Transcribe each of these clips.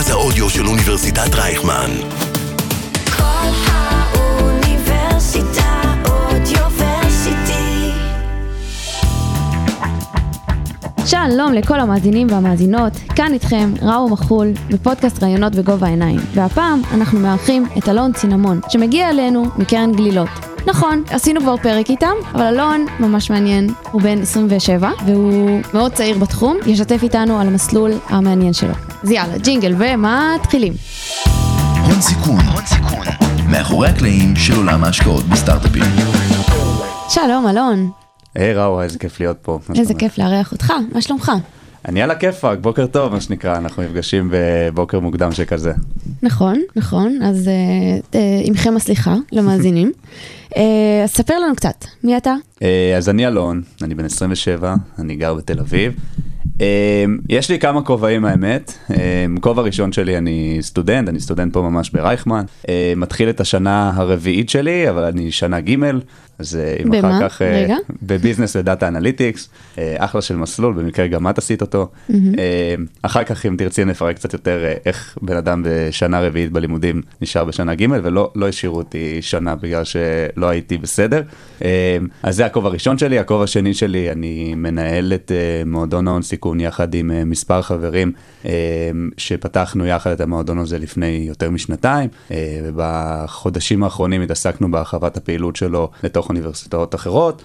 מרכז האודיו של אוניברסיטת רייכמן. כל האוניברסיטה אודיוורסיטי. שלום לכל המאזינים והמאזינות, כאן איתכם ראו מחול בפודקאסט ראיונות בגובה העיניים. והפעם אנחנו מארחים את אלון צינמון, שמגיע אלינו מקרן גלילות. נכון, עשינו כבר פרק איתם, אבל אלון ממש מעניין, הוא בן 27, והוא מאוד צעיר בתחום, ישתף איתנו על המסלול המעניין שלו. אז יאללה, ג'ינגל, ומתחילים. הון סיכון, הון סיכון, מאחורי הקלעים של עולם ההשקעות בסטארט-אפים. שלום אלון, היי ראו, איזה כיף להיות פה. איזה? כיף לארח אותך, מה שלומך? אני על הכיפאק, בוקר טוב מה שנקרא, אנחנו נפגשים בבוקר מוקדם שכזה. נכון, נכון, אז אה, אה, עמכם הסליחה למאזינים. אה, אז ספר לנו קצת, מי אתה? אה, אז אני אלון, אני בן 27, אני גר בתל אביב. אה, יש לי כמה כובעים האמת, אה, כובע ראשון שלי אני סטודנט, אני סטודנט פה ממש ברייכמן. אה, מתחיל את השנה הרביעית שלי, אבל אני שנה ג', אז אה, אם במה? אחר כך... אה, רגע. ב business ו data analytics, אה, אחלה של מסלול, במקרה גם את עשית אותו. אחר כך אם תרצי נפרק קצת יותר איך בן אדם בשנה רביעית בלימודים נשאר בשנה ג' ולא לא השאירו אותי שנה בגלל שלא הייתי בסדר. אז זה הכובע הראשון שלי, הכובע השני שלי, אני מנהל את מועדון ההון סיכון יחד עם אה, מספר חברים אה, שפתחנו יחד את המועדון הזה לפני יותר משנתיים, אה, ובחודשים האחרונים התעסקנו בהרחבת הפעילות שלו לתוך אוניברסיטאות אחרות.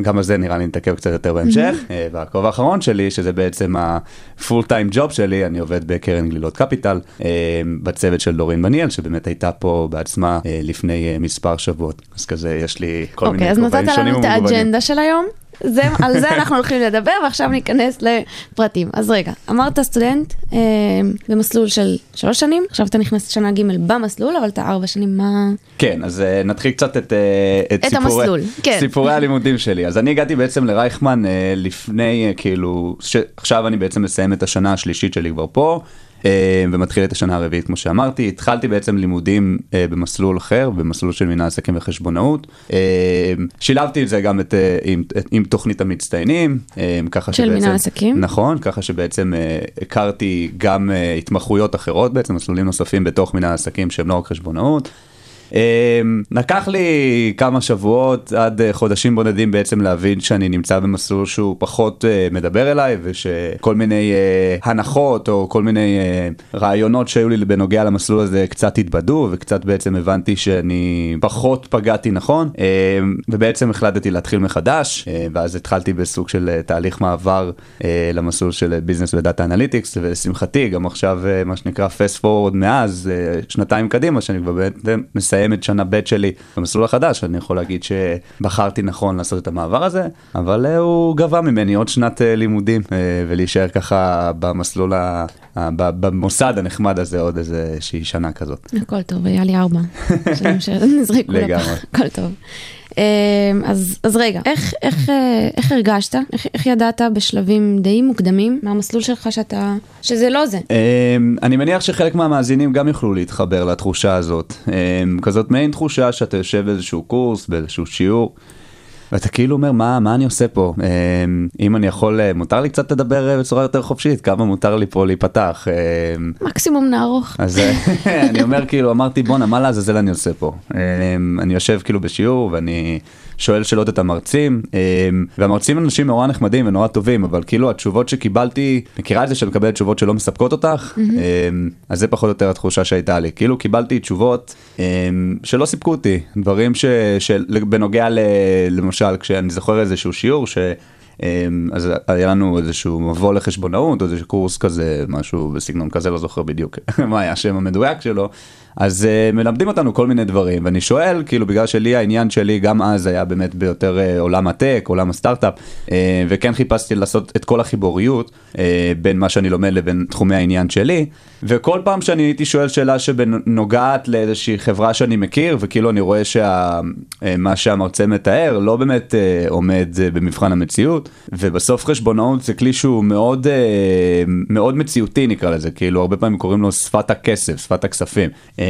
גם על זה נראה לי נתעכב קצת יותר בהמשך. אה, והכובע האחרון שלי, שזה בעצם הפול טיים ג'וב שלי, אני עובד בקרן גלילות קפיטל, בצוות של דורין בניאל, שבאמת הייתה פה בעצמה לפני מספר שבועות. אז כזה, יש לי כל אוקיי, מיני אז כובעים נתת שונים לנו את ומגוונים. האג'נדה של היום. זה, על זה אנחנו הולכים לדבר, ועכשיו ניכנס לפרטים. אז רגע, אמרת סטודנט אה, במסלול של שלוש שנים, עכשיו אתה נכנס לשנה ג' במסלול, אבל אתה ארבע שנים, מה... כן, אז אה, נתחיל קצת את, אה, את, את סיפורי, המסלול, כן. סיפורי הלימודים שלי. אז אני הגעתי בעצם לרייכמן אה, לפני, אה, כאילו, ש... עכשיו אני בעצם מסיים את השנה השלישית שלי כבר פה. אה, ומתחיל את השנה הרביעית כמו שאמרתי, התחלתי בעצם לימודים אה, במסלול אחר, במסלול של מנהל עסקים וחשבונאות. אה, שילבתי את זה גם את, עם, עם תוכנית המצטיינים, ככה של שבעצם... מנהל עסקים? נכון, ככה שבעצם הכרתי גם התמחויות אחרות, בעצם מסלולים נוספים בתוך מנהל עסקים שהם לא רק חשבונאות. אה, לקח לי כמה שבועות עד אה, חודשים בודדים בעצם להבין שאני נמצא במסלול שהוא פחות אה, מדבר אליי ושכל מיני אה, הנחות או כל מיני רעיונות שהיו לי בנוגע למסלול הזה קצת התבדו וקצת בעצם הבנתי שאני פחות פגעתי נכון אה, ובעצם החלטתי להתחיל מחדש ואז התחלתי בסוג של תהליך מעבר למסלול של business ו data analytics ולשמחתי גם עכשיו מה שנקרא fast forward מאז שנתיים קדימה שאני כבר בעצם מסיים את שנה ב' שלי במסלול החדש אני יכול להגיד שבחרתי נכון לעשות את המעבר הזה אבל אה, הוא גבה ממני עוד שנת אה, לימודים אה, ולהישאר ככה במסלול ה... במוסד הנחמד הזה עוד איזה שהיא שנה כזאת. הכל טוב, היה לי ארבע לגמרי. הכל טוב. אה, אז, אז רגע, איך, איך, אה, איך הרגשת, איך, איך ידעת בשלבים די מוקדמים מהמסלול שלך שאתה, שזה לא זה? Um, אני מניח שחלק מהמאזינים גם יוכלו להתחבר לתחושה הזאת. Um, כזאת מעין תחושה שאתה יושב באיזשהו קורס, באיזשהו שיעור, ואתה כאילו אומר, מה, מה אני עושה פה? Um, אם אני יכול, אה, מותר לי קצת לדבר אה, בצורה יותר חופשית, כמה מותר לי פה להיפתח. מקסימום נערוך. אז אה, אני אומר כאילו אמרתי בואנה מה לעזאזל אני עושה פה. אני יושב כאילו בשיעור ואני שואל שאלות את המרצים אמ, והמרצים אנשים נורא נחמדים ונורא טובים אבל כאילו התשובות שקיבלתי מכירה את זה שמקבלת תשובות שלא מספקות אותך? אמ, אז זה פחות או יותר התחושה שהייתה לי. כאילו קיבלתי תשובות אמ, שלא סיפקו אותי. דברים ש- שבנוגע ל- למשל כשאני זוכר איזשהו שיעור ש... אז היה לנו איזשהו מבוא לחשבונאות, או איזשהו קורס כזה, משהו בסגנון כזה, לא זוכר בדיוק מה היה השם המדויק שלו. אז uh, מלמדים אותנו כל מיני דברים, ואני שואל, כאילו בגלל שלי העניין שלי גם אז היה באמת ביותר uh, עולם הטק, עולם הסטארט-אפ, uh, וכן חיפשתי לעשות את כל החיבוריות uh, בין מה שאני לומד לבין תחומי העניין שלי, וכל פעם שאני הייתי שואל שאלה שנוגעת לאיזושהי חברה שאני מכיר, וכאילו אני רואה שמה שהמרצה מתאר לא באמת uh, עומד uh, במבחן המציאות, ובסוף חשבונאות זה כלי שהוא מאוד, uh, מאוד מציאותי נקרא לזה, כאילו הרבה פעמים קוראים לו שפת הכסף, שפת הכספים. Uh,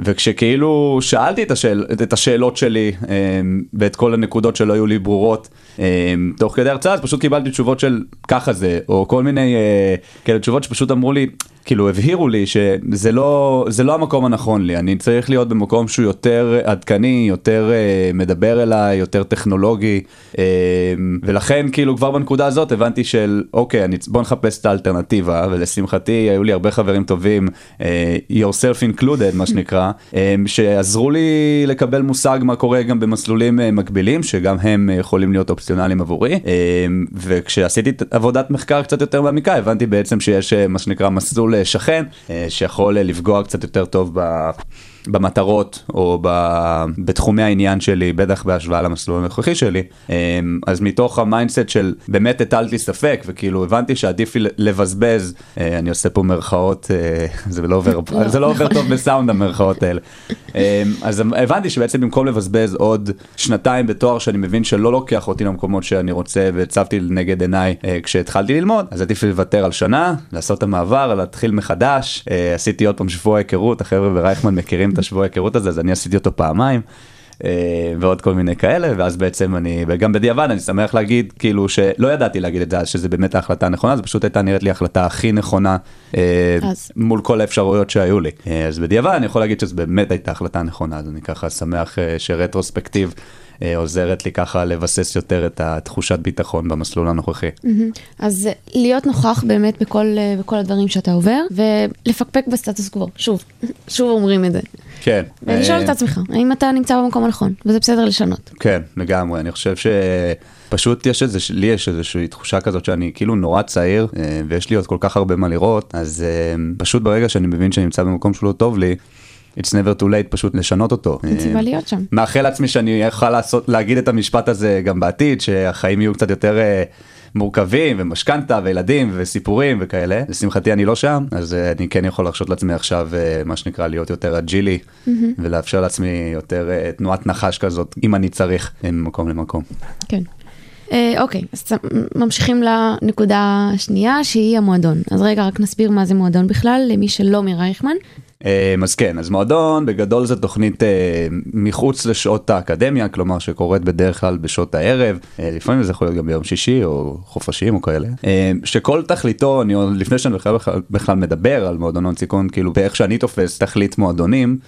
וכשכאילו שאלתי את, השאל, את השאלות שלי אמ, ואת כל הנקודות שלא היו לי ברורות אמ, תוך כדי הרצאה, אז פשוט קיבלתי תשובות של ככה זה, או כל מיני אה, כאלה תשובות שפשוט אמרו לי, כאילו הבהירו לי שזה לא, זה לא המקום הנכון לי, אני צריך להיות במקום שהוא יותר עדכני, יותר אה, מדבר אליי, יותר טכנולוגי, ולכן כאילו כבר בנקודה הזאת הבנתי של אוקיי, אני, בוא נחפש את האלטרנטיבה, ולשמחתי היו לי הרבה חברים טובים, אה, yourself included מה שנקרא, אה, שעזרו לי לקבל מושג מה קורה גם במסלולים אה, מקבילים, שגם הם אה, יכולים להיות אופציונליים עבורי, אה, וכשעשיתי עבודת מחקר קצת יותר מעמיקה, הבנתי בעצם שיש אה, מה שנקרא מסלול שכן, שיכול לפגוע קצת יותר טוב ב... במטרות או ב... בתחומי העניין שלי, בטח בהשוואה למסלול הנוכחי שלי. אמ, אז מתוך ה mindset של באמת הטלתי ספק וכאילו הבנתי שעדיף לי לבזבז, אה, אני עושה פה מרכאות, אה, זה לא עובר, זה לא עובר טוב בסאונד המרכאות האלה. אמ, אז הבנתי שבעצם במקום לבזבז עוד שנתיים בתואר שאני מבין שלא לוקח אותי למקומות שאני רוצה והצבתי לנגד עיניי אה, כשהתחלתי ללמוד, אז עדיף לי לוותר על שנה, לעשות את המעבר, להתחיל מחדש. עשיתי עוד פעם שבוע היכרות, החבר'ה ברייכמן מכירים את השבוע היכרות הזה, אז אני עשיתי אותו פעמיים. אה, ועוד כל מיני כאלה ואז בעצם אני וגם בדיעבד אני שמח להגיד כאילו שלא ידעתי להגיד את זה אז שזה באמת ההחלטה הנכונה זה פשוט הייתה נראית לי ההחלטה הכי נכונה אה, אז. מול כל האפשרויות שהיו לי אה, אז בדיעבד אני יכול להגיד שזו באמת הייתה החלטה נכונה אז אני ככה שמח שרטרוספקטיב עוזרת לי ככה לבסס יותר את התחושת ביטחון במסלול הנוכחי. אז להיות נוכח באמת בכל, בכל הדברים שאתה עובר, ולפקפק בסטטוס קוו, שוב, שוב אומרים את זה. כן. ולשאול אה, את עצמך, האם אתה נמצא במקום הנכון, וזה בסדר לשנות. כן, לגמרי, אני חושב שפשוט יש איזה, לי יש איזושהי תחושה כזאת שאני כאילו נורא צעיר, אה, ויש לי עוד כל כך הרבה מה לראות, אז אה, פשוט ברגע שאני מבין שאני נמצא במקום שהוא לא טוב לי, it's never too late פשוט לשנות אותו. סיבה להיות שם. מאחל לעצמי שאני אוכל לעשות, להגיד את המשפט הזה גם בעתיד, שהחיים יהיו קצת יותר מורכבים, ומשכנתה, וילדים, וסיפורים וכאלה. לשמחתי אני לא שם, אז אה, אני כן יכול להרשות לעצמי עכשיו, אה, מה שנקרא, להיות יותר אג'ילי, ולאפשר לעצמי יותר אה, תנועת נחש כזאת, אם אני צריך, ממקום למקום. כן. אה, אוקיי, אז ממשיכים לנקודה השנייה שהיא המועדון. אז רגע, רק נסביר מה זה מועדון בכלל למי שלא מרייכמן. אה, אז כן, אז מועדון בגדול זה תוכנית אה, מחוץ לשעות האקדמיה, כלומר שקורית בדרך כלל בשעות הערב, לפעמים זה יכול להיות גם ביום שישי או חופשים או כאלה, שכל תכליתו, אני עוד לפני שאני בכלל, בכלל, מדבר על מועדון הון סיכון, כאילו באיך שאני תופס תכלית מועדונים,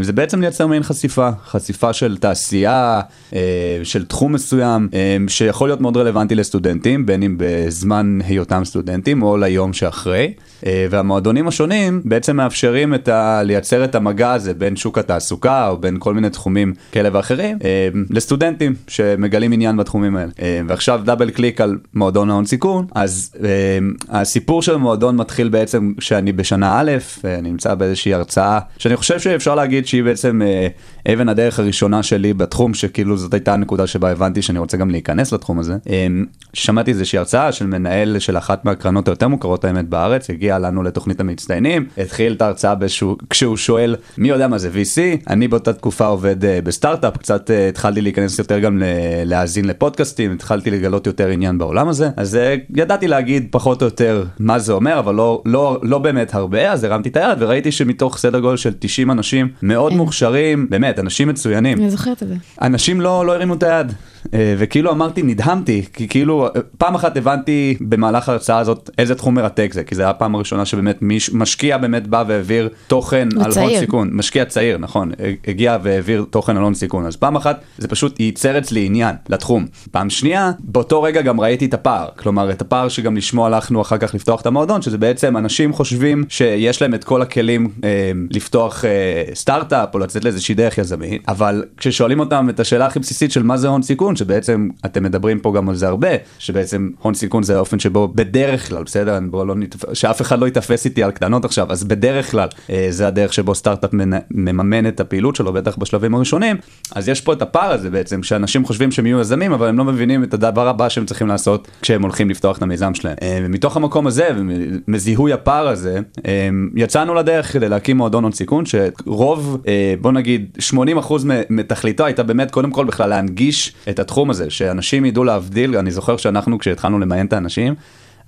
זה בעצם לייצר מעין חשיפה, חשיפה של תעשייה, אה, של תחום מסוים, אה, שיכול להיות מאוד רלוונטי לסטודנטים, בין אם בזמן היותם סטודנטים או ליום שאחרי. אה, והמועדונים השונים בעצם מאפשרים את ה... לייצר את המגע הזה בין שוק התעסוקה או בין כל מיני תחומים כאלה ואחרים אה, לסטודנטים שמגלים עניין בתחומים האלה. אה, ועכשיו דאבל קליק על מועדון ההון סיכון, אז אה, הסיפור של המועדון מתחיל בעצם כשאני בשנה א', אה, אני נמצא באיזושהי הרצאה שאני חושב שאפשר להגיד שהיא בעצם אה, אבן הדרך הראשונה שלי בתחום, שכאילו זאת הייתה הנקודה שבה הבנתי שאני רוצה גם להיכנס לתחום הזה. אה, שמעתי איזושהי הרצאה של מנהל של אחת מהקרנות היותר מוכרות האמת בארץ, הגיע לנו לתוכנית המצטיינים, התחיל את ההרצאה באיזשהו, כשהוא שואל מי יודע מה זה VC, אני באותה תקופה עובד אה, בסטארט-אפ, קצת התחלתי להיכנס יותר גם להאזין לפודקאסטים, התחלתי לגלות יותר עניין בעולם הזה, אז ידעתי להגיד פחות או יותר מה זה אומר, אבל לא, לא, לא באמת הרבה, אז הרמתי את היד וראיתי שמתוך סדר גודל של 90 אנשים מאוד מוכשרים, באמת, אנשים מצוינים. אני זוכרת את זה. אנשים לא, לא הרימו את היד. אה, וכאילו אמרתי, נדהמתי, כי כאילו, אה, פעם אחת הבנתי במהלך ההרצאה הזאת איזה תחום מרתק זה, כי זה היה הפעם הראשונה שבאמת מיש, משקיע באמת בא והעביר תוכן על צעיר. הון סיכון, משקיע צעיר, נכון, הגיע והעביר תוכן על הון סיכון, אז פעם אחת זה פשוט ייצר אצלי עניין לתחום. פעם שנייה, באותו רגע גם ראיתי את הפער, כלומר את הפער שגם לשמו הלכנו אחר כך לפתוח את המועדון, שזה בעצם אנשים חושבים שיש להם את כל הכלים אה, לפתוח אה, סטארט-אפ או לצאת לאיזושהי דרך יזמית, אבל כששואלים אותם את השאלה הכי בסיסית של מה זה הון סיכון, שבעצם אתם מדברים פה גם על זה הרבה, שבעצם הון סיכון זה האופן שבו בדרך כלל, בסדר, בוא לא נתפ... שאף אחד לא יתפס איתי על קטנות עכשיו, אז בדרך כלל אה, זה הדרך שבו סטארט-אפ מממן את הפעילות שלו, בטח בשלבים הראשונים, אז יש פה את הפער הזה בעצם, שאנשים חושבים שהם יהיו יזמים, אבל הם לא מבינים את הדבר הבא שהם צריכים לעשות כשהם הולכים לפתוח את המיזם שלהם. אה, ומתוך המקום הזה, ומזיהוי הפער הזה, אה, יצאנו לדרך כדי להקים מועדון הון סיכון, שרוב, בוא נגיד, 80% מ- מתכליתו הייתה באמת קודם כל בכלל להנגיש את התחום הזה, שאנשים ידעו להבדיל, אני זוכר שאנחנו כשהתחלנו למיין את האנשים,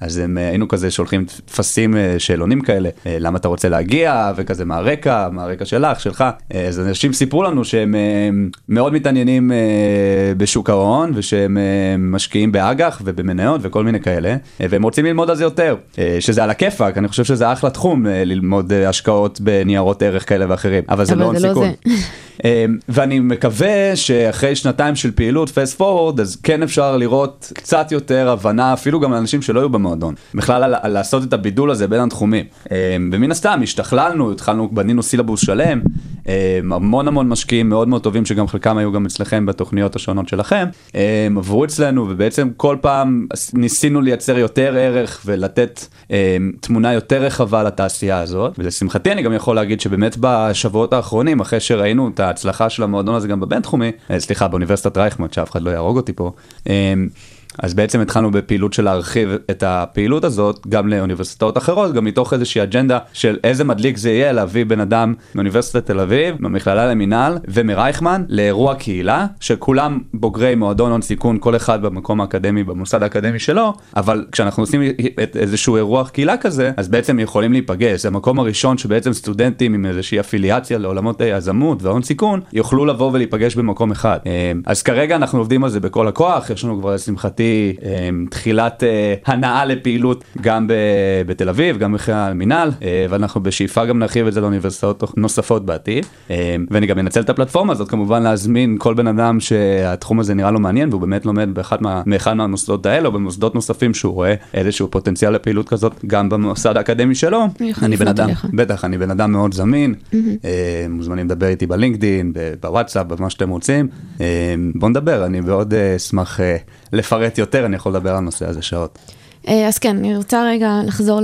אז הם, אה, היינו כזה שולחים טפסים, אה, שאלונים כאלה, אה, למה אתה רוצה להגיע, וכזה מה הרקע, מה הרקע שלך, שלך. אז אנשים סיפרו לנו שהם מאוד מתעניינים בשוק ההון, ושהם משקיעים באג"ח ובמניות וכל מיני כאלה, והם רוצים ללמוד על זה יותר, שזה על הכיפאק, אני חושב שזה אחלה תחום ללמוד השקעות בניירות ערך כאלה ואחרים, אבל זה אבל לא הון לא סיכון. אמ, ואני מקווה שאחרי שנתיים של פעילות פסט פורוורד אז כן אפשר לראות קצת יותר הבנה אפילו גם לאנשים שלא היו במועדון בכלל לעשות את הבידול הזה בין התחומים. אמ, ומן הסתם השתכללנו התחלנו בנינו סילבוס שלם. אמ, המון המון משקיעים מאוד מאוד טובים שגם חלקם היו גם אצלכם בתוכניות השונות שלכם. אמ, עברו אצלנו ובעצם כל פעם ניסינו לייצר יותר ערך ולתת תמונה יותר רחבה לתעשייה הזאת. ולשמחתי אני גם יכול להגיד שבאמת בשבועות האחרונים אחרי שראינו את ההצלחה של המועדון הזה גם בבינתחומי, אה, סליחה באוניברסיטת רייכמן שאף אחד לא יהרוג אותי פה. אז בעצם התחלנו בפעילות של להרחיב את הפעילות הזאת גם לאוניברסיטאות אחרות, גם מתוך איזושהי אג'נדה של איזה מדליק זה יהיה להביא בן אדם מאוניברסיטת תל אביב, מהמכללה למינהל ומרייכמן לאירוע קהילה, שכולם בוגרי מועדון הון סיכון, כל אחד במקום האקדמי, במוסד האקדמי שלו, אבל כשאנחנו עושים את איזשהו אירוע קהילה כזה, אז בעצם יכולים להיפגש, זה המקום הראשון שבעצם סטודנטים עם איזושהי אפיליאציה לעולמות היזמות והון סיכון, יוכלו לבוא ולהיפגש במקום אחד. אה, אז כרגע אנחנו עובדים על זה בכל הכוח, יש לנו כבר אה, תחילת אה, הנאה לפעילות גם בתל אביב, גם בכלל המינהל, אה, ואנחנו בשאיפה גם נרחיב את זה לאוניברסיטאות נוספות בעתיד. אה, ואני גם אנצל את הפלטפורמה הזאת כמובן להזמין כל בן אדם שהתחום הזה נראה לו מעניין והוא באמת לומד באחד מה, מאחד מהמוסדות האלה או במוסדות נוספים שהוא רואה איזשהו פוטנציאל לפעילות כזאת גם במוסד האקדמי שלו. אני בן אדם, אליך. בטח, אני בן אדם מאוד זמין, אה, מוזמנים לדבר איתי בלינקדין, בוואטסאפ, במה שאתם רוצים. אה, בואו נדבר, אני מאוד אה, אשמח אה, לפרט יותר, אני יכול לדבר על הנושא הזה שעות. אה, אז כן, אני רוצה רגע לחזור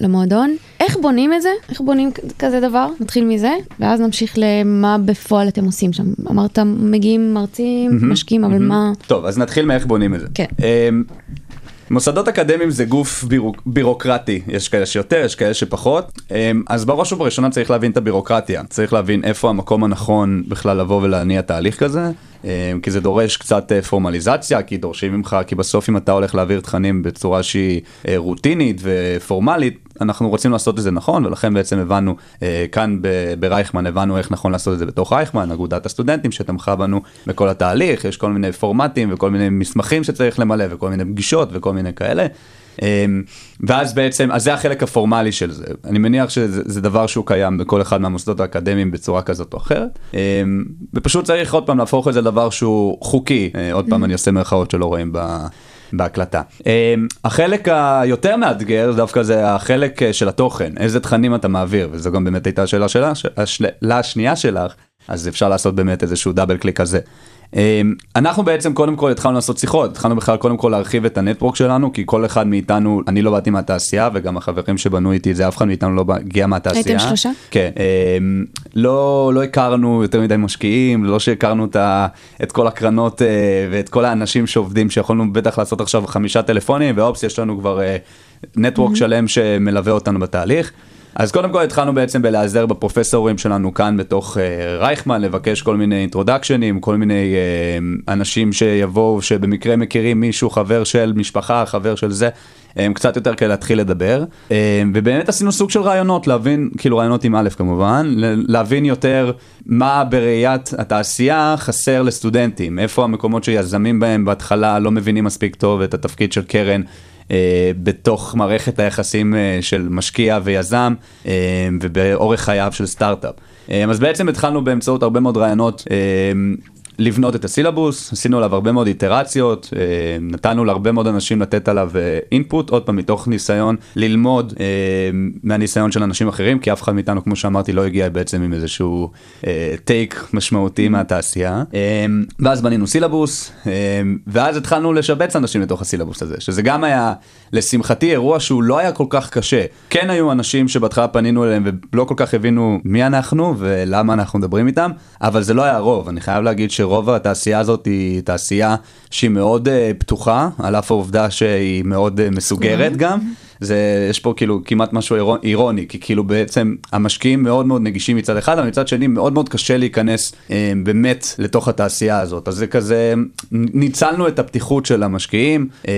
למועדון. איך בונים את זה? איך בונים כזה דבר? נתחיל מזה, ואז נמשיך למה בפועל אתם עושים שם. אמרת, מגיעים מרצים, משקיעים, אבל מה... טוב, אז נתחיל מאיך בונים את זה. כן. מוסדות אקדמיים זה גוף בירוק, בירוקרטי, יש כאלה שיותר, יש כאלה שפחות, אמ, אז בראש ובראשונה צריך להבין את הבירוקרטיה, צריך להבין איפה המקום הנכון בכלל לבוא ולהניע תהליך כזה, אמ, כי זה דורש קצת אה, פורמליזציה, כי דורשים ממך, כי בסוף אם אתה הולך להעביר תכנים בצורה שהיא אה, רוטינית ופורמלית, אנחנו רוצים לעשות את זה נכון, ולכן בעצם הבנו, אה, כאן ב- ברייכמן הבנו איך נכון לעשות את זה בתוך רייכמן, אגודת הסטודנטים שתמכה בנו בכל התהליך, יש כל מיני פורמטים וכל מיני מסמכים שצריך למלא וכל מיני פגישות וכל מיני כאלה. אה, ואז בעצם, אז זה החלק הפורמלי של זה. אני מניח שזה זה דבר שהוא קיים בכל אחד מהמוסדות האקדמיים בצורה כזאת או אחרת. אה, ופשוט צריך עוד פעם להפוך את זה לדבר שהוא חוקי, אה, עוד פעם אני עושה מירכאות שלא רואים ב... בהקלטה. אה, החלק היותר מאתגר דווקא זה החלק אה, של התוכן, איזה תכנים אתה מעביר, וזו גם באמת הייתה השאלה השנייה שלך, אז אפשר לעשות באמת איזשהו דאבל קליק כזה. אה, אנחנו בעצם קודם כל התחלנו לעשות שיחות, התחלנו בכלל קודם כל להרחיב את הנטוורק שלנו, כי כל אחד מאיתנו, אני לא באתי מהתעשייה, וגם החברים שבנו איתי את זה, אף אחד מאיתנו לא הגיע מהתעשייה. הייתם שלושה? כן, אמ, לא, לא הכרנו יותר מדי משקיעים, לא שהכרנו את, כל הקרנות אה, ואת כל האנשים שעובדים, שיכולנו בטח לעשות עכשיו חמישה טלפונים, ואופס, יש לנו כבר נטוורק mm-hmm. שלם שמלווה אותנו בתהליך. אז קודם כל התחלנו בעצם בלהיעזר בפרופסורים שלנו כאן בתוך uh, רייכמן, לבקש כל מיני אינטרודקשנים, כל מיני uh, אנשים שיבואו, שבמקרה מכירים מישהו, חבר של משפחה, חבר של זה. um, קצת יותר כדי להתחיל לדבר, um, ובאמת עשינו סוג של רעיונות, להבין, כאילו רעיונות עם א' כמובן, להבין יותר מה בראיית התעשייה חסר לסטודנטים, איפה המקומות שיזמים בהם בהתחלה לא מבינים מספיק טוב את התפקיד של קרן. Uh, בתוך מערכת היחסים uh, של משקיע ויזם uh, ובאורך חייו של סטארט-אפ. אז בעצם התחלנו באמצעות הרבה מאוד רעיונות לבנות את הסילבוס, עשינו עליו הרבה מאוד איטרציות, אה, נתנו להרבה מאוד אנשים לתת עליו אינפוט, עוד פעם מתוך ניסיון ללמוד אה, מהניסיון של אנשים אחרים, כי אף אחד מאיתנו, כמו שאמרתי, לא הגיע בעצם עם איזשהו טייק משמעותי מהתעשייה. אה, ואז בנינו סילבוס, אה, ואז התחלנו לשבץ אנשים לתוך הסילבוס הזה, שזה גם היה, לשמחתי, אירוע שהוא לא היה כל כך קשה. כן היו אנשים שבהתחלה פנינו אליהם ולא כל כך הבינו מי אנחנו ולמה אנחנו מדברים איתם, אבל זה לא היה הרוב, אני חייב להגיד ש... שרוב התעשייה הזאת היא תעשייה שהיא מאוד uh, פתוחה, על אף העובדה שהיא מאוד uh, מסוגרת גם. זה, יש פה כאילו כמעט משהו אירון- אירוני, כי כאילו בעצם המשקיעים מאוד מאוד נגישים מצד אחד, אבל מצד שני מאוד מאוד קשה להיכנס אה, באמת לתוך התעשייה הזאת. אז זה כזה, ניצלנו את הפתיחות של המשקיעים, אה,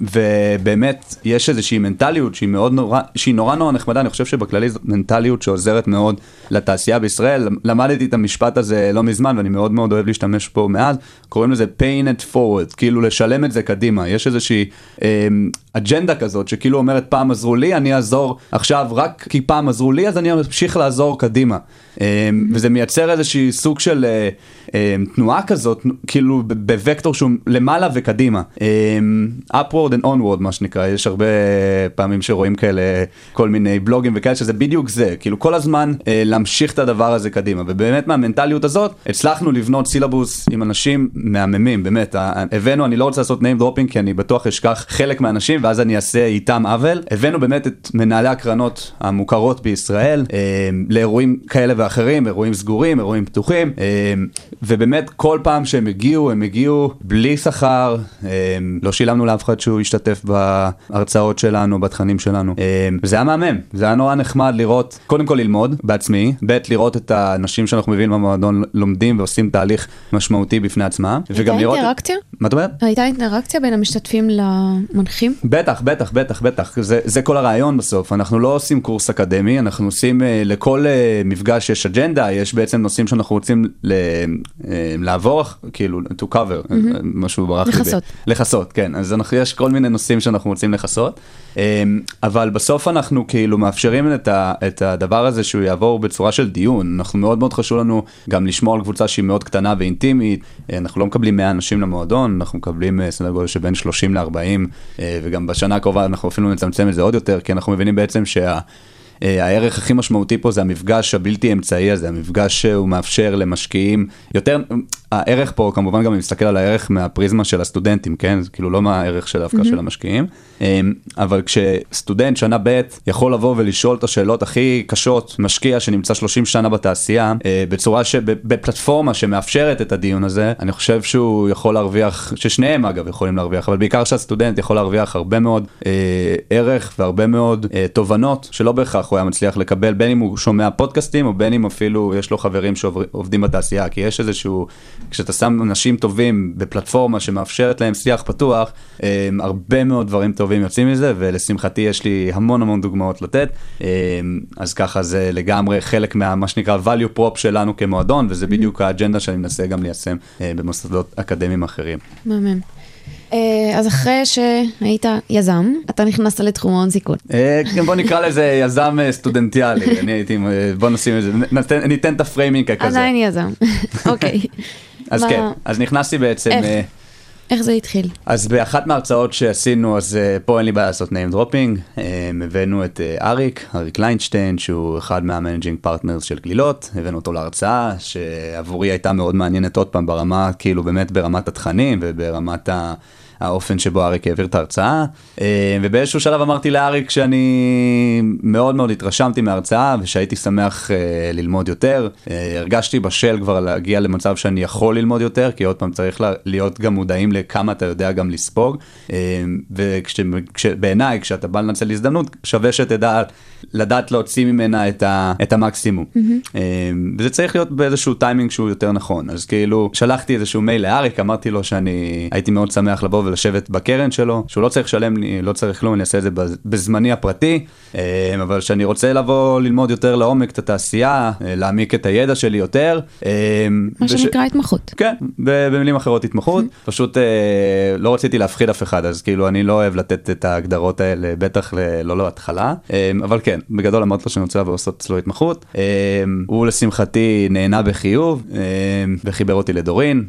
ובאמת יש איזושהי מנטליות שהיא מאוד נורא, שהיא נורא נורא נחמדה, אני חושב שבכללי זאת מנטליות שעוזרת מאוד לתעשייה בישראל. למדתי את המשפט הזה לא מזמן, ואני מאוד מאוד אוהב להשתמש בו מאז, קוראים לזה paying it forward, כאילו לשלם את זה קדימה. יש איזושהי אה, אג'נדה כזאת, שכאילו אומרת פעם עזרו לי, אני אעזור עכשיו רק כי פעם עזרו לי, אז אני אמשיך לעזור קדימה. אה, וזה מייצר איזושהי סוג של אה, תנועה כזאת, כאילו בווקטור שהוא למעלה וקדימה. אה, upward and onward מה שנקרא, יש הרבה פעמים שרואים כאלה כל מיני בלוגים וכאלה שזה בדיוק זה, כאילו כל הזמן אה, להמשיך את הדבר הזה קדימה, ובאמת מהמנטליות הזאת הצלחנו לבנות סילבוס עם אנשים מהממים, באמת, הבאנו, אני לא רוצה לעשות name dropping כי אני בטוח אשכח חלק מהאנשים ואז אני אעשה איתם עוול, הבאנו באמת את מנהלי הקרנות המוכרות בישראל אה, לאירועים כאלה ואחרים, אירועים סגורים, אירועים פתוחים, ובאמת כל פעם שהם הגיעו, הם הגיעו בלי שכר, לא שילמנו לאף אחד שהוא ישתתף בהרצאות שלנו, בתכנים שלנו. זה היה מהמם, זה היה נורא נחמד לראות, קודם כל ללמוד בעצמי, ב' לראות את האנשים שאנחנו מביאים במועדון לומדים ועושים תהליך משמעותי בפני עצמם, וגם הייתה לראות... את- אינטראקציה? מה את אומרת? הייתה אינטראקציה בין המשתתפים למנחים? בטח, בטח, בטח, בטח, זה, זה כל הרעיון בסוף, אנחנו לא עושים קורס אקדמי, אנחנו עושים, אה, לכל אה, מפגש יש אג'נדה, יש בעצם נושאים שאנחנו רוצים לעבור, כאילו, to cover, mm-hmm. משהו ברח לי. לכסות. לכסות, כן, אז אנחנו, יש כל מיני נושאים שאנחנו רוצים לכסות, אה, אבל בסוף אנחנו כאילו מאפשרים את, ה, את הדבר הזה שהוא יעבור בצורה של דיון, אנחנו מאוד מאוד חשוב לנו גם לשמור על קבוצה שהיא מאוד קטנה ואינטימית, אה, אנחנו לא מקבלים 100 אנשים למועדון, אנחנו מקבלים אה, סדר גודל שבין 30 ל-40, אה, וגם בשנה הקרובה אנחנו אפילו נצמצם את זה עוד יותר, כי אנחנו מבינים בעצם שה... אה, הערך הכי משמעותי פה זה המפגש הבלתי אמצעי הזה, המפגש שהוא מאפשר למשקיעים, יותר, הערך פה כמובן גם אני מסתכל על הערך מהפריזמה של הסטודנטים, כן? זה כאילו לא מהערך של דווקא של המשקיעים, אה, אבל כשסטודנט שנה ב' יכול לבוא ולשאול את השאלות הכי קשות, משקיע שנמצא 30 שנה בתעשייה, אה, בצורה שבפלטפורמה שמאפשרת את הדיון הזה, אני חושב שהוא יכול להרוויח, ששניהם אגב יכולים להרוויח, אבל בעיקר שהסטודנט יכול להרוויח הרבה מאוד אה, ערך והרבה מאוד אה, תובנות שלא בהכרח הוא היה מצליח לקבל, בין אם הוא שומע פודקאסטים או בין אם אפילו יש לו חברים שעובדים בתעשייה, כי יש איזשהו, כשאתה שם אנשים טובים בפלטפורמה שמאפשרת להם שיח פתוח, אה, הרבה מאוד דברים טובים יוצאים מזה, ולשמחתי יש לי המון המון דוגמאות לתת, אה, אז ככה זה לגמרי חלק מה, מה שנקרא value prop שלנו כמועדון, וזה בדיוק האג'נדה שאני מנסה גם ליישם אה, במוסדות אקדמיים אחרים. מהמם. אה, אז אחרי שהיית יזם, אתה נכנסת לתחום ההון סיכון. אה, כן, בוא נקרא לזה יזם אה, סטודנטיאלי, אני הייתי, בוא נשים את זה, ניתן- את ה framing כזה. עדיין יזם. אוקיי. אז כן, אז נכנסתי בעצם, איך? איך זה התחיל? אז באחת מההרצאות שעשינו, אז פה אין לי בעיה לעשות name dropping, הבאנו את אריק, אריק קליינשטיין, שהוא אחד מה managing partners של גלילות, הבאנו אותו להרצאה, שעבורי הייתה מאוד מעניינת עוד פעם ברמה, כאילו באמת ברמת התכנים וברמת ה... האופן שבו אריק העביר את ההרצאה, אה, ובאיזשהו שלב אמרתי לאריק שאני מאוד מאוד התרשמתי מההרצאה ושהייתי שמח אה, ללמוד יותר. אה, הרגשתי בשל כבר להגיע למצב שאני יכול ללמוד יותר, כי עוד פעם צריך לה- להיות גם מודעים לכמה אתה יודע גם לספוג, ובעיניי כשאתה בא לנצל הזדמנות שווה שתדע לדעת להוציא ממנה את, ה, את המקסימום. אה, וזה צריך להיות באיזשהו טיימינג שהוא יותר נכון, אז כאילו שלחתי איזשהו מייל לאריק, אמרתי לו שאני הייתי מאוד שמח לבוא ולשבת בקרן שלו, שהוא לא צריך לשלם לי, לא צריך כלום, אני אעשה את זה בז- בזמני הפרטי, אה, אבל שאני רוצה לבוא ללמוד יותר לעומק את התעשייה, אה, להעמיק את הידע שלי יותר. אה, מה וש- שנקרא התמחות. כן, במילים אחרות התמחות, פשוט אה, לא רציתי להפחיד אף אחד, אז כאילו אני לא אוהב לתת את ההגדרות האלה, בטח לא להתחלה, אבל כן, בגדול אמרתי לו שאני רוצה לבוא לעשות אצלו התמחות, הוא לשמחתי נהנה בחיוב, וחיבר אותי לדורין.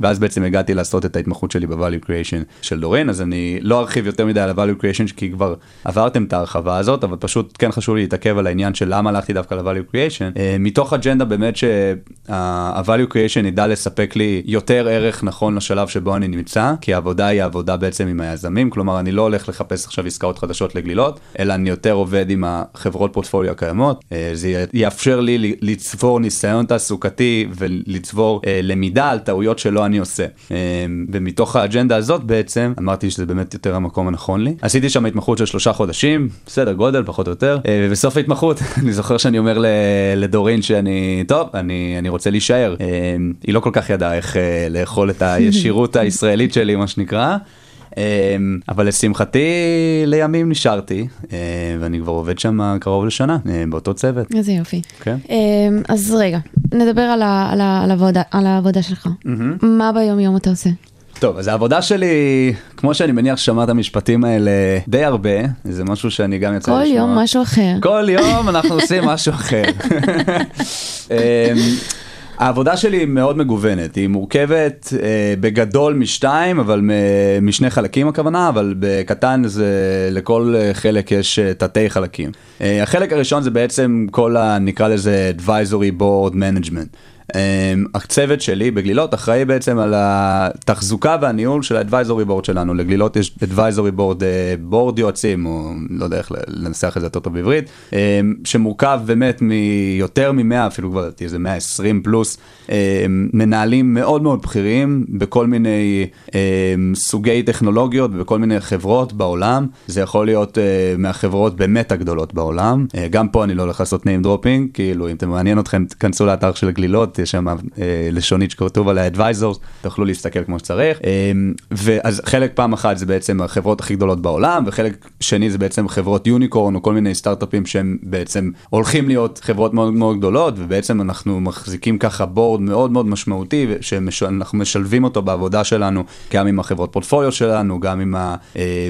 ואז בעצם הגעתי לעשות את ההתמחות שלי ב-value creation של דורין, אז אני לא ארחיב יותר מדי על ה-value creation, כי כבר עברתם את ההרחבה הזאת, אבל פשוט כן חשוב לי להתעכב על העניין של למה הלכתי דווקא ל-value creation, אה, מתוך אג'נדה באמת שה-value creation ידע לספק לי יותר ערך נכון לשלב שבו אני נמצא, כי העבודה היא העבודה בעצם עם היזמים, כלומר אני לא הולך לחפש עכשיו עסקאות חדשות לגלילות, אלא אני יותר עובד עם החברות פורטפוליו הקיימות, אה, זה יאפשר לי לצבור ניסיון תעסוקתי ולצבור אה, למידה על טעויות שלא אני עושה. אה, ומתוך האג'נדה הזאת בעצם אמרתי שזה באמת יותר המקום הנכון לי. עשיתי שם התמחות של שלושה חודשים, בסדר גודל פחות או יותר, אה, ובסוף ההתמחות אני זוכר שאני אומר לדורין שאני, טוב, אני, אני רוצה להישאר. אה, היא לא כל כך ידעה איך לאכול את הישירות הישראלית שלי מה שנקרא. אה, אבל לשמחתי לימים נשארתי אה, ואני כבר עובד שם קרוב לשנה אה, באותו צוות. איזה יופי. כן. אמ, אז רגע, נדבר על ה- על ה- על העבודה- על העבודה שלך. מה ביום יום אתה עושה? טוב, אז העבודה שלי, כמו שאני מניח ששמעת המשפטים האלה די הרבה, זה משהו שאני גם יצא כל לשמוע. יום משהו אחר. כל יום אנחנו עושים משהו אחר. העבודה שלי היא מאוד מגוונת, היא מורכבת אה, בגדול משתיים, אבל מ- משני חלקים הכוונה, אבל בקטן זה לכל אה, חלק יש אה, תתי חלקים. אה, החלק הראשון זה בעצם כל ה... נקרא לזה advisory board management. Um, הצוות שלי בגלילות אחראי בעצם על התחזוקה והניהול של ה-advisory board שלנו. לגלילות יש board, uh, board יועצים, או לא יודע איך לנסח את זה יותר טוב בעברית, um, שמורכב באמת מיותר מ-100, אפילו כבר איזה 120 פלוס, מנהלים מאוד מאוד בכירים בכל מיני um, סוגי טכנולוגיות ובכל מיני חברות בעולם. זה יכול להיות uh, מהחברות באמת הגדולות בעולם. גם פה אני לא הולך לעשות name dropping, כאילו אם אתם מעניין אתכם, תכנסו לאתר של הגלילות, יש שם אה, לשונית שכתוב עליה advisors, תוכלו להסתכל כמו שצריך. אה, ואז חלק פעם אחת זה בעצם החברות הכי גדולות בעולם, וחלק שני זה בעצם חברות יוניקורן או כל מיני סטארט-אפים שהם בעצם הולכים להיות חברות מאוד מאוד גדולות, ובעצם אנחנו מחזיקים ככה בורד מאוד מאוד משמעותי, שאנחנו משלבים אותו בעבודה שלנו, גם עם החברות פורטפוליו שלנו, גם עם אה,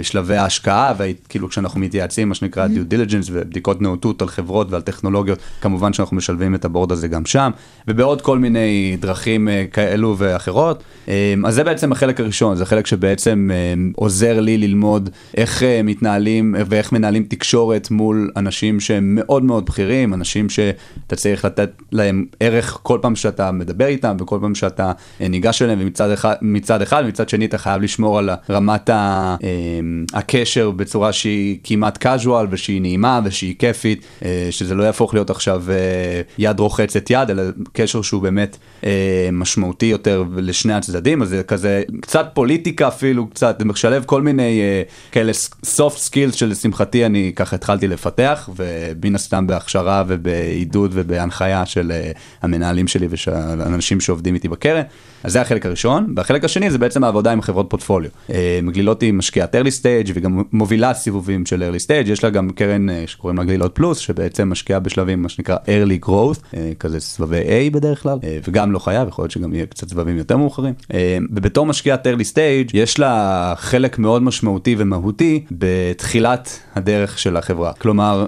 שלבי ההשקעה, וכאילו כשאנחנו מתייעצים, מה שנקרא due diligence ובדיקות נאותות על חברות ועל טכנולוגיות, כמובן שאנחנו משלבים את הבורד הזה גם שם, ובעוד כל מיני דרכים אה, כאלו ואחרות. אה, אז זה בעצם החלק הראשון, זה חלק שבעצם אה, עוזר לי ללמוד איך מתנהלים ואיך מנהלים תקשורת מול אנשים שהם מאוד מאוד בכירים, אנשים שאתה צריך לתת להם ערך כל פעם שאתה מדבר איתם וכל פעם שאתה אה, ניגש אליהם ומצד אחד, מצד אחד ומצד שני אתה חייב לשמור על רמת ה, אה, הקשר בצורה שהיא כמעט casual ושהיא נעימה ושהיא כיפית, אה, שזה לא יהפוך להיות עכשיו יד רוחצת יד, אלא קשר שהוא באמת משמעותי יותר לשני הצדדים, אז זה כזה קצת פוליטיקה אפילו, קצת, משלב כל מיני כאלה soft skills שלשמחתי אני ככה התחלתי לפתח, ומן הסתם בהכשרה ובעידוד ובהנחיה של המנהלים שלי ושל האנשים שעובדים איתי בקרן. אז זה החלק הראשון, והחלק השני זה בעצם העבודה עם חברות פורטפוליו. אה, גלילות היא משקיעת early stage וגם מובילה סיבובים של early stage, יש לה גם קרן אה, שקוראים לה גלילות פלוס, שבעצם משקיעה בשלבים מה שנקרא early growth, אה, כזה סבבי A בדרך כלל, וגם לא חייב, יכול להיות שגם יהיה קצת סבבים יותר מאוחרים. ובתור משקיעת early stage, יש לה חלק מאוד משמעותי ומהותי בתחילת הדרך של החברה. כלומר,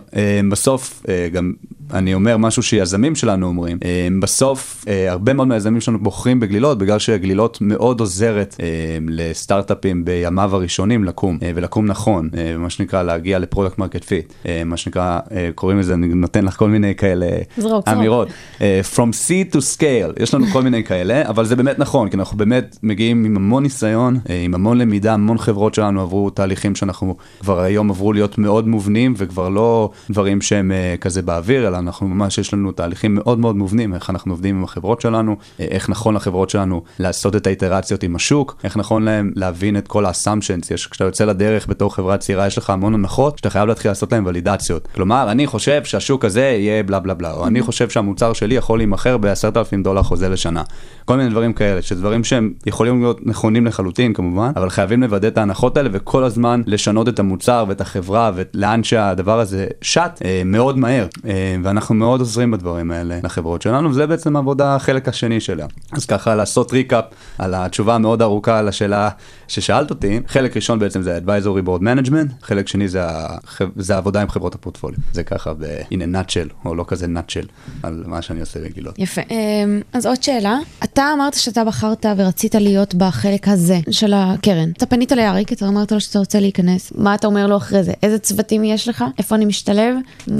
בסוף גם אני אומר משהו שיזמים שלנו אומרים, אה, בסוף אה, הרבה מאוד מהיזמים שלנו בוחרים בגלילות בגלל שגלילות מאוד עוזרת אה, לסטארט-אפים בימיו הראשונים לקום, ולקום נכון, מה שנקרא להגיע ל product market fit, מה שנקרא, קוראים לזה, אני נותן לך כל מיני כאלה זרוק, זרוק. אמירות, אה, From seed to scale, יש לנו כל מיני כאלה, אבל זה באמת נכון, כי אנחנו באמת מגיעים עם המון ניסיון, עם המון למידה, המון חברות שלנו עברו תהליכים שאנחנו כבר היום עברו להיות מאוד מובנים, וכבר לא דברים שהם כזה באוויר, אלא אנחנו ממש, יש לנו תהליכים מאוד מאוד מובנים, איך אנחנו עובדים עם החברות שלנו, אה, איך נכון לחברות שלנו לעשות את האיטרציות עם השוק, איך נכון להם להבין את כל ה-assumptions, יש, כשאתה יוצא לדרך בתור חברה צעירה, יש לך המון הנחות, שאתה חייב להתחיל לעשות להם ולידציות. כלומר, אני חושב שהשוק הזה יהיה בלה בלה בלה, או אני חושב שהמוצר שלי יכול להימכר ב-10,000 דולר חוזה לשנה. כל מיני דברים כאלה, שדברים שהם יכולים להיות נכונים לחלוטין כמובן, אבל חייבים לוודא את ההנחות האלה וכל הזמן לשנות את המוצר ואת החברה ולאן שהדבר הזה שט אה, מאוד מהר. ואנחנו מאוד עוזרים בדברים האלה לחברות שלנו, וזה בעצם עבודה החלק השני שלה. אז ככה לעשות ריקאפ על התשובה המאוד ארוכה על השאלה ששאלת אותי, חלק ראשון בעצם זה advisory board management, חלק שני זה, הח... זה העבודה עם חברות הפורטפוליו. זה ככה ב-in a nutshell, או לא כזה nutshell, על מה שאני עושה בגילות. יפה. אמ, אז עוד שאלה, אתה אמרת שאתה בחרת ורצית להיות בחלק הזה של הקרן. אתה פנית לאריק, אתה אמרת לו שאתה רוצה להיכנס, מה אתה אומר לו אחרי זה? איזה צוותים יש לך? איפה אני משתלב?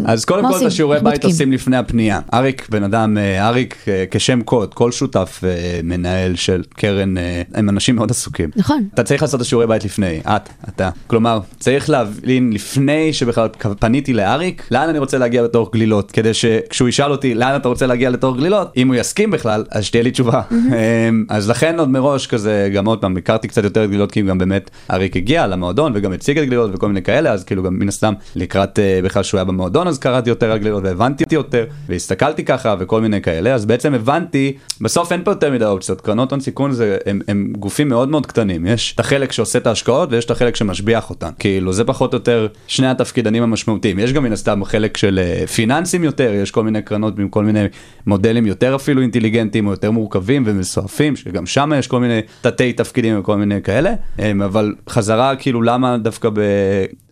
אז קודם כל את? השיעורי בית עושים לפני הפנייה. אריק בן אדם, אה, אריק אה, כשם קוד, כל שותף אה, מנהל של קרן, הם אנשים מאוד עסוקים. נכון. אתה צריך לעשות את השיעורי בית לפני, את, אתה. כלומר, צריך להבין לפני שבכלל פניתי לאריק, לאן אני רוצה להגיע בתור גלילות, כדי שכשהוא ישאל אותי לאן אתה רוצה להגיע לתור גלילות, אם הוא יסכים בכלל, אז שתהיה לי תשובה. אמ, אז לכן עוד מראש כזה, גם עוד פעם, הכרתי קצת יותר את גלילות, כי גם באמת אריק הגיע למועדון וגם הציג את גלילות וכל מיני כאלה, אז כאילו גם מן הסתם לקראת אה, בכלל שהוא היה במועדון, אז קראתי יותר על גלילות והבנתי יותר, והסתכלתי ככה וכל מיני כאלה, אז בעצם הבנתי, בסוף אין פה יותר מדי אופציות, קרנות הון סיכון זה, הם, הם גופים מאוד מאוד קטנים, יש את החלק שעושה את ההשקעות ויש את החלק שמשביח אותן, כאילו זה פחות או יותר שני התפקידנים המשמעותיים, יש גם מן הסתם חלק של אה, פיננסים יותר, יש כל מיני קרנות עם כל מיני מודלים יותר אפילו אינטליגנטיים או יותר מורכבים ומסועפים, שגם שם יש כל מיני תתי תפקידים וכל מיני כאלה, אמ, אבל חזרה כאילו למה דווקא ב...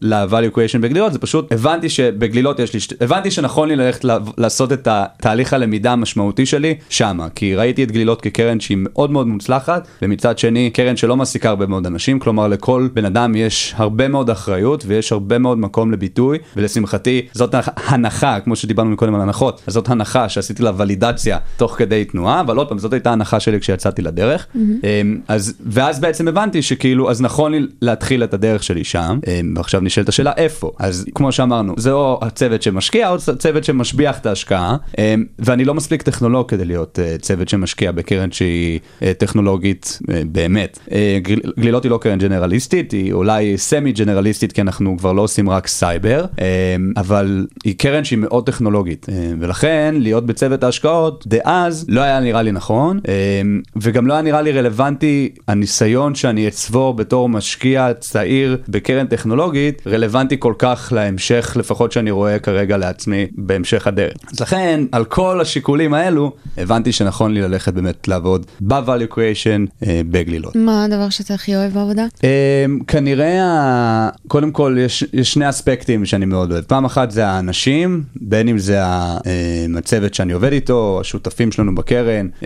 ל-value creation בגלילות, זה פשוט הבנתי שבגלילות יש לי, שת- הבנתי שנכון לי ללכת לעשות את התהליך הלמידה המשמעותי שלי שמה, כי ראיתי את גלילות כקרן שהיא מאוד מאוד מוצלחת, ומצד שני קרן שלא מעסיקה הרבה מאוד אנשים, כלומר לכל בן אדם יש הרבה מאוד אחריות ויש הרבה מאוד מקום לביטוי, ולשמחתי זאת הנחה, כמו שדיברנו מקודם על הנחות, אז זאת הנחה שעשיתי לה ולידציה תוך כדי תנועה, אבל עוד פעם זאת הייתה הנחה שלי כשיצאתי לדרך, אמ, אז ואז בעצם הבנתי שכאילו אז נכון לי להתחיל את הדרך שלי שם, אמ, ועכשיו נשאלת השאלה איפה, אז כמו שאמרנו זה או הצוות שמשקיע או צוות שמשביח את ההשקעה, אמ, ואני לא מספיק טכנולוג כדי להיות אה, צוות שמשקיע בקרן שהיא אה, טכנולוגית אה, באמת. גל- גלילות היא לא קרן generalistית, היא אולי semi generalistית כי אנחנו כבר לא עושים רק סייבר, אמ, אבל היא קרן שהיא מאוד טכנולוגית, אמ, ולכן להיות בצוות ההשקעות דאז לא היה נראה לי נכון, אמ, וגם לא היה נראה לי רלוונטי הניסיון שאני אצבור בתור משקיע צעיר בקרן טכנולוגית, רלוונטי כל כך להמשך לפחות שאני רואה כרגע לעצמי בהמשך הדרך. אז לכן על כל השיקולים האלו הבנתי שנכון לי ללכת באמת לעבוד ב-value creation אה, בגלילות. מה הדבר שאתה אוהב בעבודה? Um, כנראה, קודם כל יש, יש שני אספקטים שאני מאוד אוהב. פעם אחת זה האנשים, בין אם זה um, הצוות שאני עובד איתו, השותפים שלנו בקרן, um,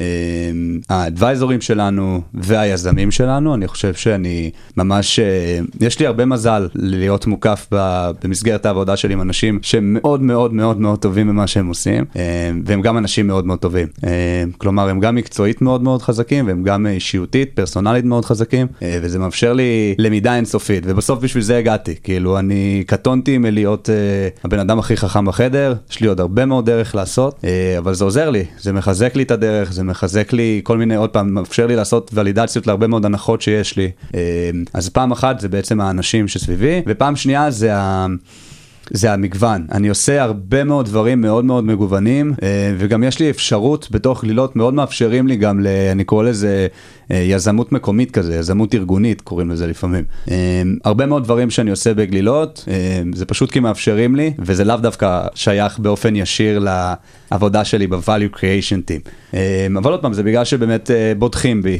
האדוויזורים שלנו והיזמים שלנו. אני חושב שאני ממש, uh, יש לי הרבה מזל להיות מוקף במסגרת העבודה שלי עם אנשים שמאוד מאוד מאוד מאוד טובים במה שהם עושים, והם גם אנשים מאוד מאוד טובים. כלומר, הם גם מקצועית מאוד מאוד חזקים, והם גם אה, אישיותית, פרסונלית מאוד חזקים, אה, וזה מאפשר לי למידה אינסופית, ובסוף בשביל זה הגעתי. כאילו, אני קטונתי מלהיות אה, הבן אדם הכי חכם בחדר, יש לי עוד הרבה מאוד דרך לעשות, אה, אבל זה עוזר לי, זה מחזק לי את הדרך, זה מחזק לי כל מיני, עוד פעם, מאפשר לי לעשות ולידציות להרבה מאוד הנחות שיש לי. אה, אז פעם אחת זה בעצם האנשים שסביבי, ופעם שנייה זה ה... זה המגוון. אני עושה הרבה מאוד דברים מאוד מאוד מגוונים, אה, וגם יש לי אפשרות בתוך גלילות, מאוד מאפשרים לי גם, ל, אני קורא לזה אה, יזמות מקומית כזה, יזמות ארגונית קוראים לזה לפעמים. אה, הרבה מאוד דברים שאני עושה בגלילות, זה פשוט כי מאפשרים לי, וזה לאו דווקא שייך באופן ישיר לעבודה שלי ב-value creation team. אבל עוד פעם, זה בגלל שבאמת בוטחים בי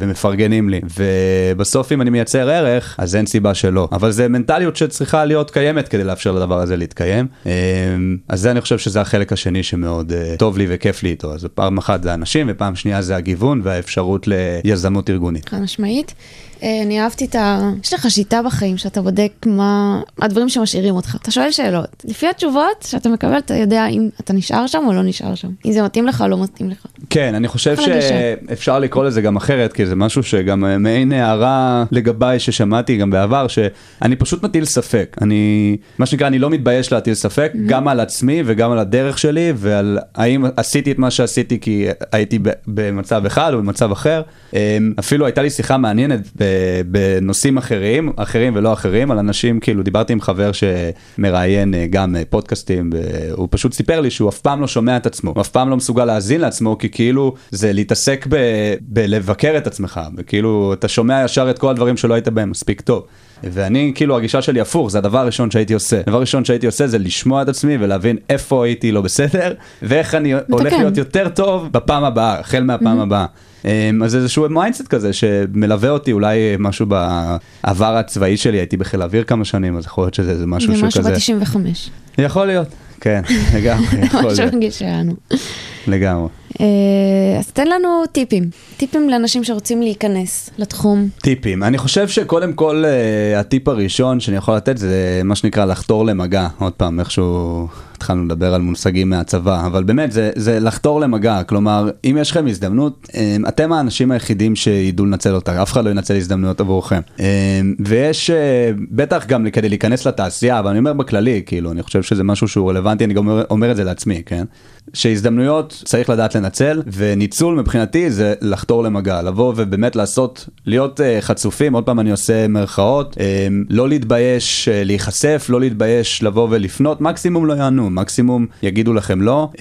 ומפרגנים לי, ובסוף אם אני מייצר ערך, אז אין סיבה שלא. אבל זה מנטליות שצריכה להיות קיימת כדי לאפשר לדבר הזה להתקיים. אה, אז זה אני חושב שזה החלק השני שמאוד אה, טוב לי וכיף לי איתו. אז פעם אחת זה אנשים, ופעם שנייה זה הגיוון והאפשרות ליזמות ארגונית. חד משמעית. אה, אני אהבתי את ה... יש לך שיטה בחיים שאתה בודק מה הדברים שמשאירים אותך. אתה שואל שאלות. לפי התשובות שאתה מקבל, אתה יודע אם אתה נשאר שם או לא נשאר שם. אם זה מתאים לך או לא מתאים לך. כן, אני חושב. שאפשר לקרוא לזה גם אחרת, כי זה משהו שגם אה, מעין הערה לגביי ששמעתי גם בעבר, שאני פשוט מטיל ספק. אני, מה שנקרא, אני לא מתבייש להטיל ספק, גם על עצמי וגם על הדרך שלי, ועל האם עשיתי את מה שעשיתי כי הייתי במצב אחד או במצב אחר. אה, אפילו הייתה לי שיחה מעניינת בנושאים אחרים, אחרים ולא אחרים, על אנשים, כאילו, דיברתי עם חבר שמראיין אה, גם אה, פודקאסטים, והוא פשוט סיפר לי שהוא אף פעם לא שומע את עצמו, הוא אף פעם לא מסוגל להאזין לעצמו, כי כאילו זה להתעסק ב- בלבקר את עצמך, וכאילו אתה שומע ישר את כל הדברים שלא היית בהם מספיק טוב. ואני, כאילו, הגישה שלי הפוך, זה הדבר הראשון שהייתי עושה. הדבר הראשון שהייתי עושה זה לשמוע את עצמי ולהבין איפה הייתי לא בסדר, ואיך אני הולך להיות יותר טוב בפעם הבאה, החל מהפעם הבאה. אמ, אז איזשהו mindset כזה שמלווה אותי, אולי משהו בעבר הצבאי שלי, הייתי בחיל האוויר כמה שנים, אז יכול להיות שזה איזה משהו זה משהו שכזה. ב-95. יכול להיות, כן, לגמרי, יכול משהו להיות, רגיש שלנו. לגמרי. אה, אז תן לנו טיפים. טיפים לאנשים שרוצים להיכנס לתחום. טיפים, אני חושב שקודם כל אה, הטיפ הראשון שאני יכול לתת זה מה שנקרא לחתור למגע, עוד פעם, איכשהו התחלנו לדבר על מושגים מהצבא, אבל באמת זה, זה לחתור למגע, כלומר, אם יש לכם הזדמנות, אה, אתם האנשים היחידים שידעו לנצל אותה, אף אחד לא ינצל הזדמנויות עבורכם. ויש, בטח גם כדי להיכנס לתעשייה, אבל אני אומר בכללי, כאילו, אני חושב שזה משהו שהוא רלוונטי, אני גם אומר, אומר את זה לעצמי, כן? שהזדמנויות צריך לדעת לנצל, וניצול מבחינתי זה לחתור למגע, לבוא ובאמת לעשות, להיות uh, חצופים, עוד פעם אני עושה מירכאות, uh, לא להתבייש uh, להיחשף, לא להתבייש לבוא ולפנות, מקסימום לא יענו, מקסימום יגידו לכם לא, uh,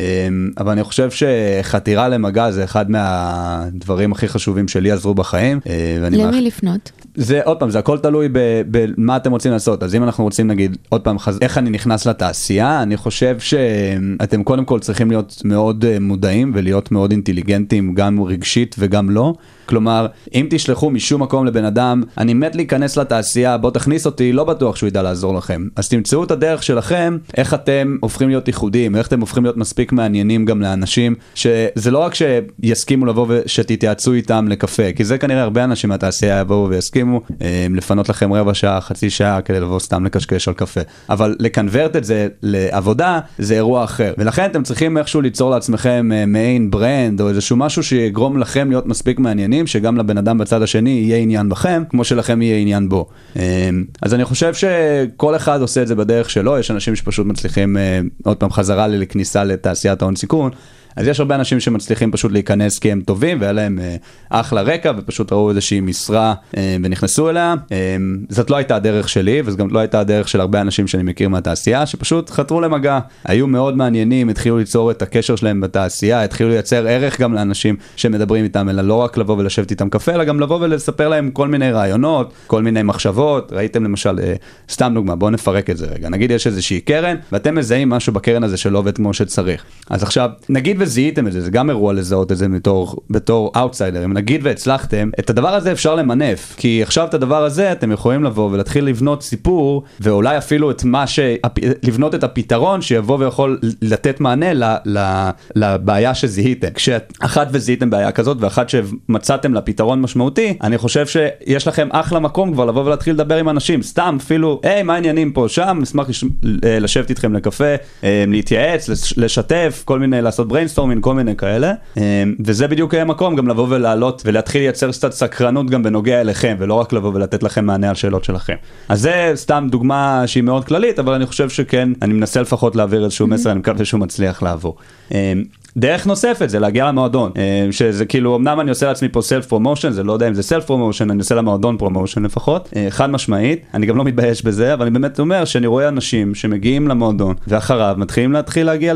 אבל אני חושב שחתירה למגע זה אחד מהדברים הכי חשובים שלי עזרו בחיים. uh, למי מאח- לפנות? זה עוד פעם זה הכל תלוי במה אתם רוצים לעשות אז אם אנחנו רוצים נגיד עוד פעם חז... איך אני נכנס לתעשייה אני חושב שאתם קודם כל צריכים להיות מאוד אה, מודעים ולהיות מאוד אינטליגנטים גם רגשית וגם לא כלומר אם תשלחו משום מקום לבן אדם אני מת להיכנס לתעשייה בוא תכניס אותי לא בטוח שהוא ידע לעזור לכם. אז תמצאו את הדרך שלכם איך אתם הופכים להיות ייחודיים איך אתם הופכים להיות מספיק מעניינים גם לאנשים שזה לא רק שיסכימו לבוא ושתתייעצו איתם לקפה כי זה כנראה הרבה אנשים מהתעשייה יבואו ויסכימו אה, לפנות לכם רבע שעה חצי שעה כדי לבוא סתם לקשקש על קפה. אבל לקנברט את זה לעבודה זה אירוע אחר. ולכן אתם צריכים איכשהו ליצור לעצמכם אה, מעין ברנד או איזשהו משהו שיגרום לכם להיות מספיק מעניינים שגם לבן אדם בצד השני יהיה עניין בכם כמו שלכם יהיה עניין בו אה, אז אני חושב שכל אחד עושה את זה בדרך שלו יש אנשים שפשוט מצליחים אה, עוד פעם חזרה לכניסה לתעשיית ההון סיכון. אז יש הרבה אנשים שמצליחים פשוט להיכנס כי הם טובים והיה להם אה, אחלה רקע ופשוט ראו איזושהי משרה אה, ונכנסו אליה. אה, זאת לא הייתה הדרך שלי וזאת גם לא הייתה הדרך של הרבה אנשים שאני מכיר מהתעשייה שפשוט חתרו למגע. היו מאוד מעניינים, התחילו ליצור את הקשר שלהם בתעשייה, התחילו לייצר ערך גם לאנשים שמדברים איתם, אלא לא רק לבוא ולשבת איתם קפה, אלא גם לבוא ולספר להם כל מיני רעיונות, כל מיני מחשבות. ראיתם למשל, אה, סתם דוגמה, בואו נפרק את זה רגע. נגיד יש איזושהי קרן ואתם מזהים משהו בקרן הזה שלא עובד כמו שצריך. אז עכשיו, נגיד וזיהיתם את זה, זה גם אירוע לזהות את זה בתור, בתור אאוטסיידרים, נגיד והצלחתם, את הדבר הזה אפשר למנף, כי עכשיו את הדבר הזה אתם יכולים לבוא ולהתחיל לבנות סיפור, ואולי אפילו את מה ש... לבנות את הפתרון שיבוא ויכול לתת מענה ל... ל... לבעיה שזיהיתם. כשאחת וזיהיתם בעיה כזאת ואחת שמצאתם לה פתרון משמעותי, אני חושב שיש לכם אחלה מקום כבר לבוא ולהתחיל לדבר עם אנשים, סתם אפילו, היי, מה העניינים פה, שם, אשמח. אה, לשבת איתכם לקפה, אה, להתייעץ, לש- לשתף, כל מיני, לעשות brainstorming, כל מיני כאלה, אה, וזה בדיוק המקום גם לבוא ולעלות ולהתחיל לייצר קצת סקרנות גם בנוגע אליכם, ולא רק לבוא ולתת לכם מענה על שאלות שלכם. אז זה סתם דוגמה שהיא מאוד כללית, אבל אני חושב שכן, אני מנסה לפחות להעביר איזשהו מסר, אני מקווה שהוא מצליח לעבור. דרך נוספת זה להגיע למועדון, אה, שזה כאילו, אמנם אני עושה לעצמי פה self promotion, זה לא יודע אם זה self promotion, אני עושה למועדון promotion לפחות, אה, חד משמעית, אני גם לא מתבייש בזה, אבל אני באמת אומר שאני רואה אנשים שמגיעים למועדון, ואחריו מתחילים להתחיל להגיע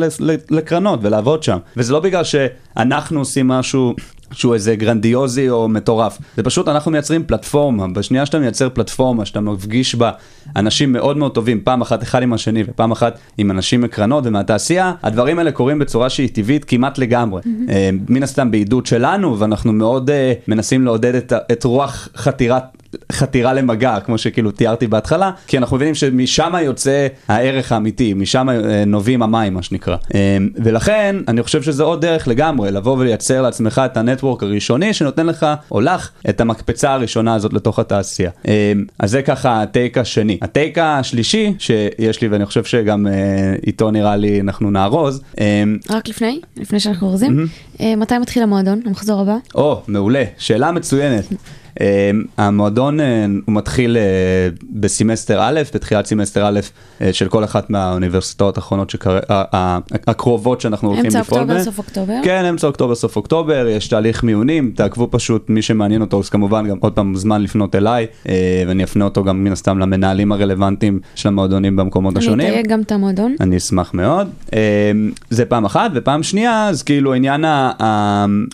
לקרנות ולעבוד שם, וזה לא בגלל שאנחנו עושים משהו שהוא איזה גרנדיוזי או מטורף. זה פשוט אנחנו מייצרים פלטפורמה, בשנייה שאתה מייצר פלטפורמה, שאתה מפגיש בה אנשים מאוד מאוד טובים, פעם אחת אחד עם השני ופעם אחת עם אנשים מקרנות ומהתעשייה, הדברים האלה קורים בצורה שהיא טבעית כמעט לגמרי. אה, מן הסתם בעידוד שלנו, ואנחנו מאוד אה, מנסים לעודד את, את רוח חתירת חתירה למגע, כמו שכאילו תיארתי בהתחלה, כי אנחנו מבינים שמשם יוצא הערך האמיתי, משם אה, נובעים המים, מה שנקרא. אה, ולכן, אני חושב שזה עוד דרך לגמרי, לבוא ולייצר לעצמך את הנטוורק הראשוני, שנותן לך, או לך, את המקפצה הראשונה הזאת לתוך התעשייה. אה, אז זה ככה ה take השני. ה take השלישי שיש לי, ואני חושב שגם איתו נראה לי אנחנו נארוז, רק לפני, לפני שאנחנו אורזים, אה, מתי מתחיל המועדון, המחזור הבא? או, מעולה, שאלה מצוינת. Uh, המועדון uh, הוא מתחיל uh, בסמסטר א', בתחילת סמסטר א' uh, של כל אחת מהאוניברסיטאות האחרונות uh, הקרובות שאנחנו הולכים אמצע לפעול אוקטובר, בהן. סוף אוקטובר? כן, אמצע אוקטובר, סוף אוקטובר, יש תהליך מיונים, תעקבו פשוט, מי שמעניין אותו, אז כמובן גם עוד פעם מוזמן לפנות אליי, ואני אפנה אותו גם מן הסתם למנהלים הרלוונטיים של המועדונים במקומות אני השונים. אתייג גם את המועדון. אני אשמח מאוד. אמ, זה פעם אחת, ופעם שנייה, אז כאילו עניין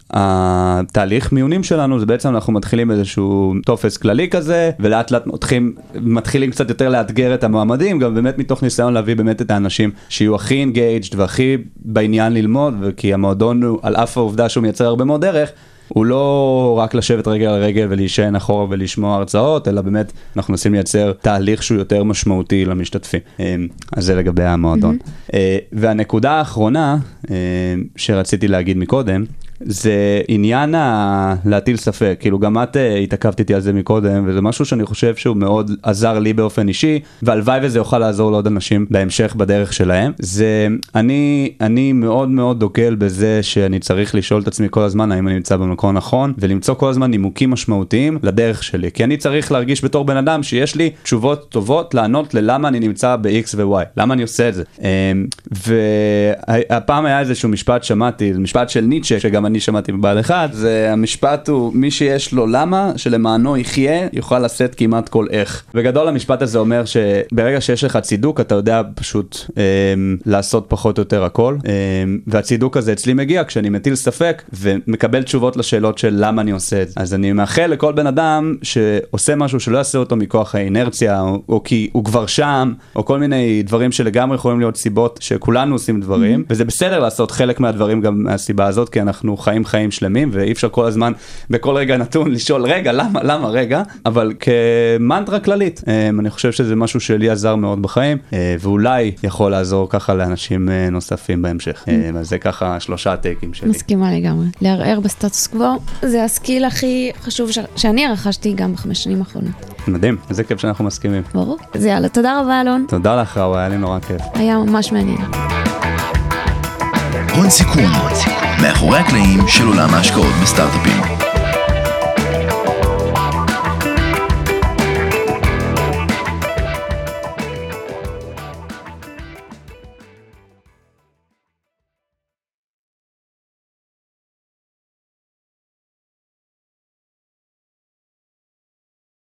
התהליך מיונים שלנו, זה בעצם אנחנו מתחילים איזשהו טופס כללי כזה, ולאט לאט מתחילים, מתחילים קצת יותר לאתגר את המועמדים, גם באמת מתוך ניסיון להביא באמת את האנשים שיהיו הכי engaged והכי בעניין ללמוד, וכי המועדון הוא, על אף העובדה שהוא מייצר הרבה מאוד ערך, הוא לא רק לשבת רגל על רגל ולהישען אחורה ולשמוע הרצאות, אלא באמת אנחנו מנסים לייצר תהליך שהוא יותר משמעותי למשתתפים. אה, אז זה לגבי המועדון. אה, והנקודה האחרונה אה, שרציתי להגיד מקודם, זה עניין ה... להטיל ספק, כאילו גם את אה, התעכבת איתי על זה מקודם, וזה משהו שאני חושב שהוא מאוד עזר לי באופן אישי, והלוואי וזה יוכל לעזור לעוד אנשים בהמשך בדרך שלהם. זה, אני, אני מאוד מאוד דוגל בזה שאני צריך לשאול את עצמי כל הזמן האם אני נמצא במקום הנכון, ולמצוא כל הזמן נימוקים משמעותיים לדרך שלי, כי אני צריך להרגיש בתור בן אדם שיש לי תשובות טובות לענות ללמה אני נמצא ב-X ו-Y, למה אני עושה את זה. אמ, והפעם היה איזשהו משפט שמעתי, משפט של ניטשה, שגם אני שמעתי בבעל אחד, זה המשפט הוא מי שיש לו למה, שלמענו יחיה, יוכל לשאת כמעט כל איך. בגדול המשפט הזה אומר שברגע שיש לך צידוק, אתה יודע פשוט אמ, לעשות פחות או יותר הכל, אמ, והצידוק הזה אצלי מגיע כשאני מטיל ספק ומקבל תשובות לשאלות של למה אני עושה את זה. אז אני מאחל לכל בן אדם שעושה משהו שלא יעשה אותו מכוח האינרציה, או, או כי הוא כבר שם, או כל מיני דברים שלגמרי יכולים להיות סיבות שכולנו עושים דברים, וזה בסדר לעשות חלק מהדברים גם מהסיבה הזאת, כי אנחנו חיים חיים שלמים, ואי אפשר כל הזמן, בכל רגע נתון, לשאול, רגע, למה, למה, רגע, אבל כמנטרה כללית, אמ, אני חושב שזה משהו שלי עזר מאוד בחיים, אה, ואולי יכול לעזור ככה לאנשים אה, נוספים בהמשך. אמ, אז זה ככה שלושה טייקים שלי. מסכימה לגמרי. לערער בסטטוס קוו זה הסקיל הכי חשוב ש... שאני רכשתי גם בחמש שנים האחרונות. מדהים, איזה כיף שאנחנו מסכימים. ברור. אז יאללה, תודה רבה אלון. תודה לך, ראו, היה לי נורא כיף. היה ממש מעניין. הון סיכון, מאחורי הקלעים של עולם ההשקעות בסטארט-אפים.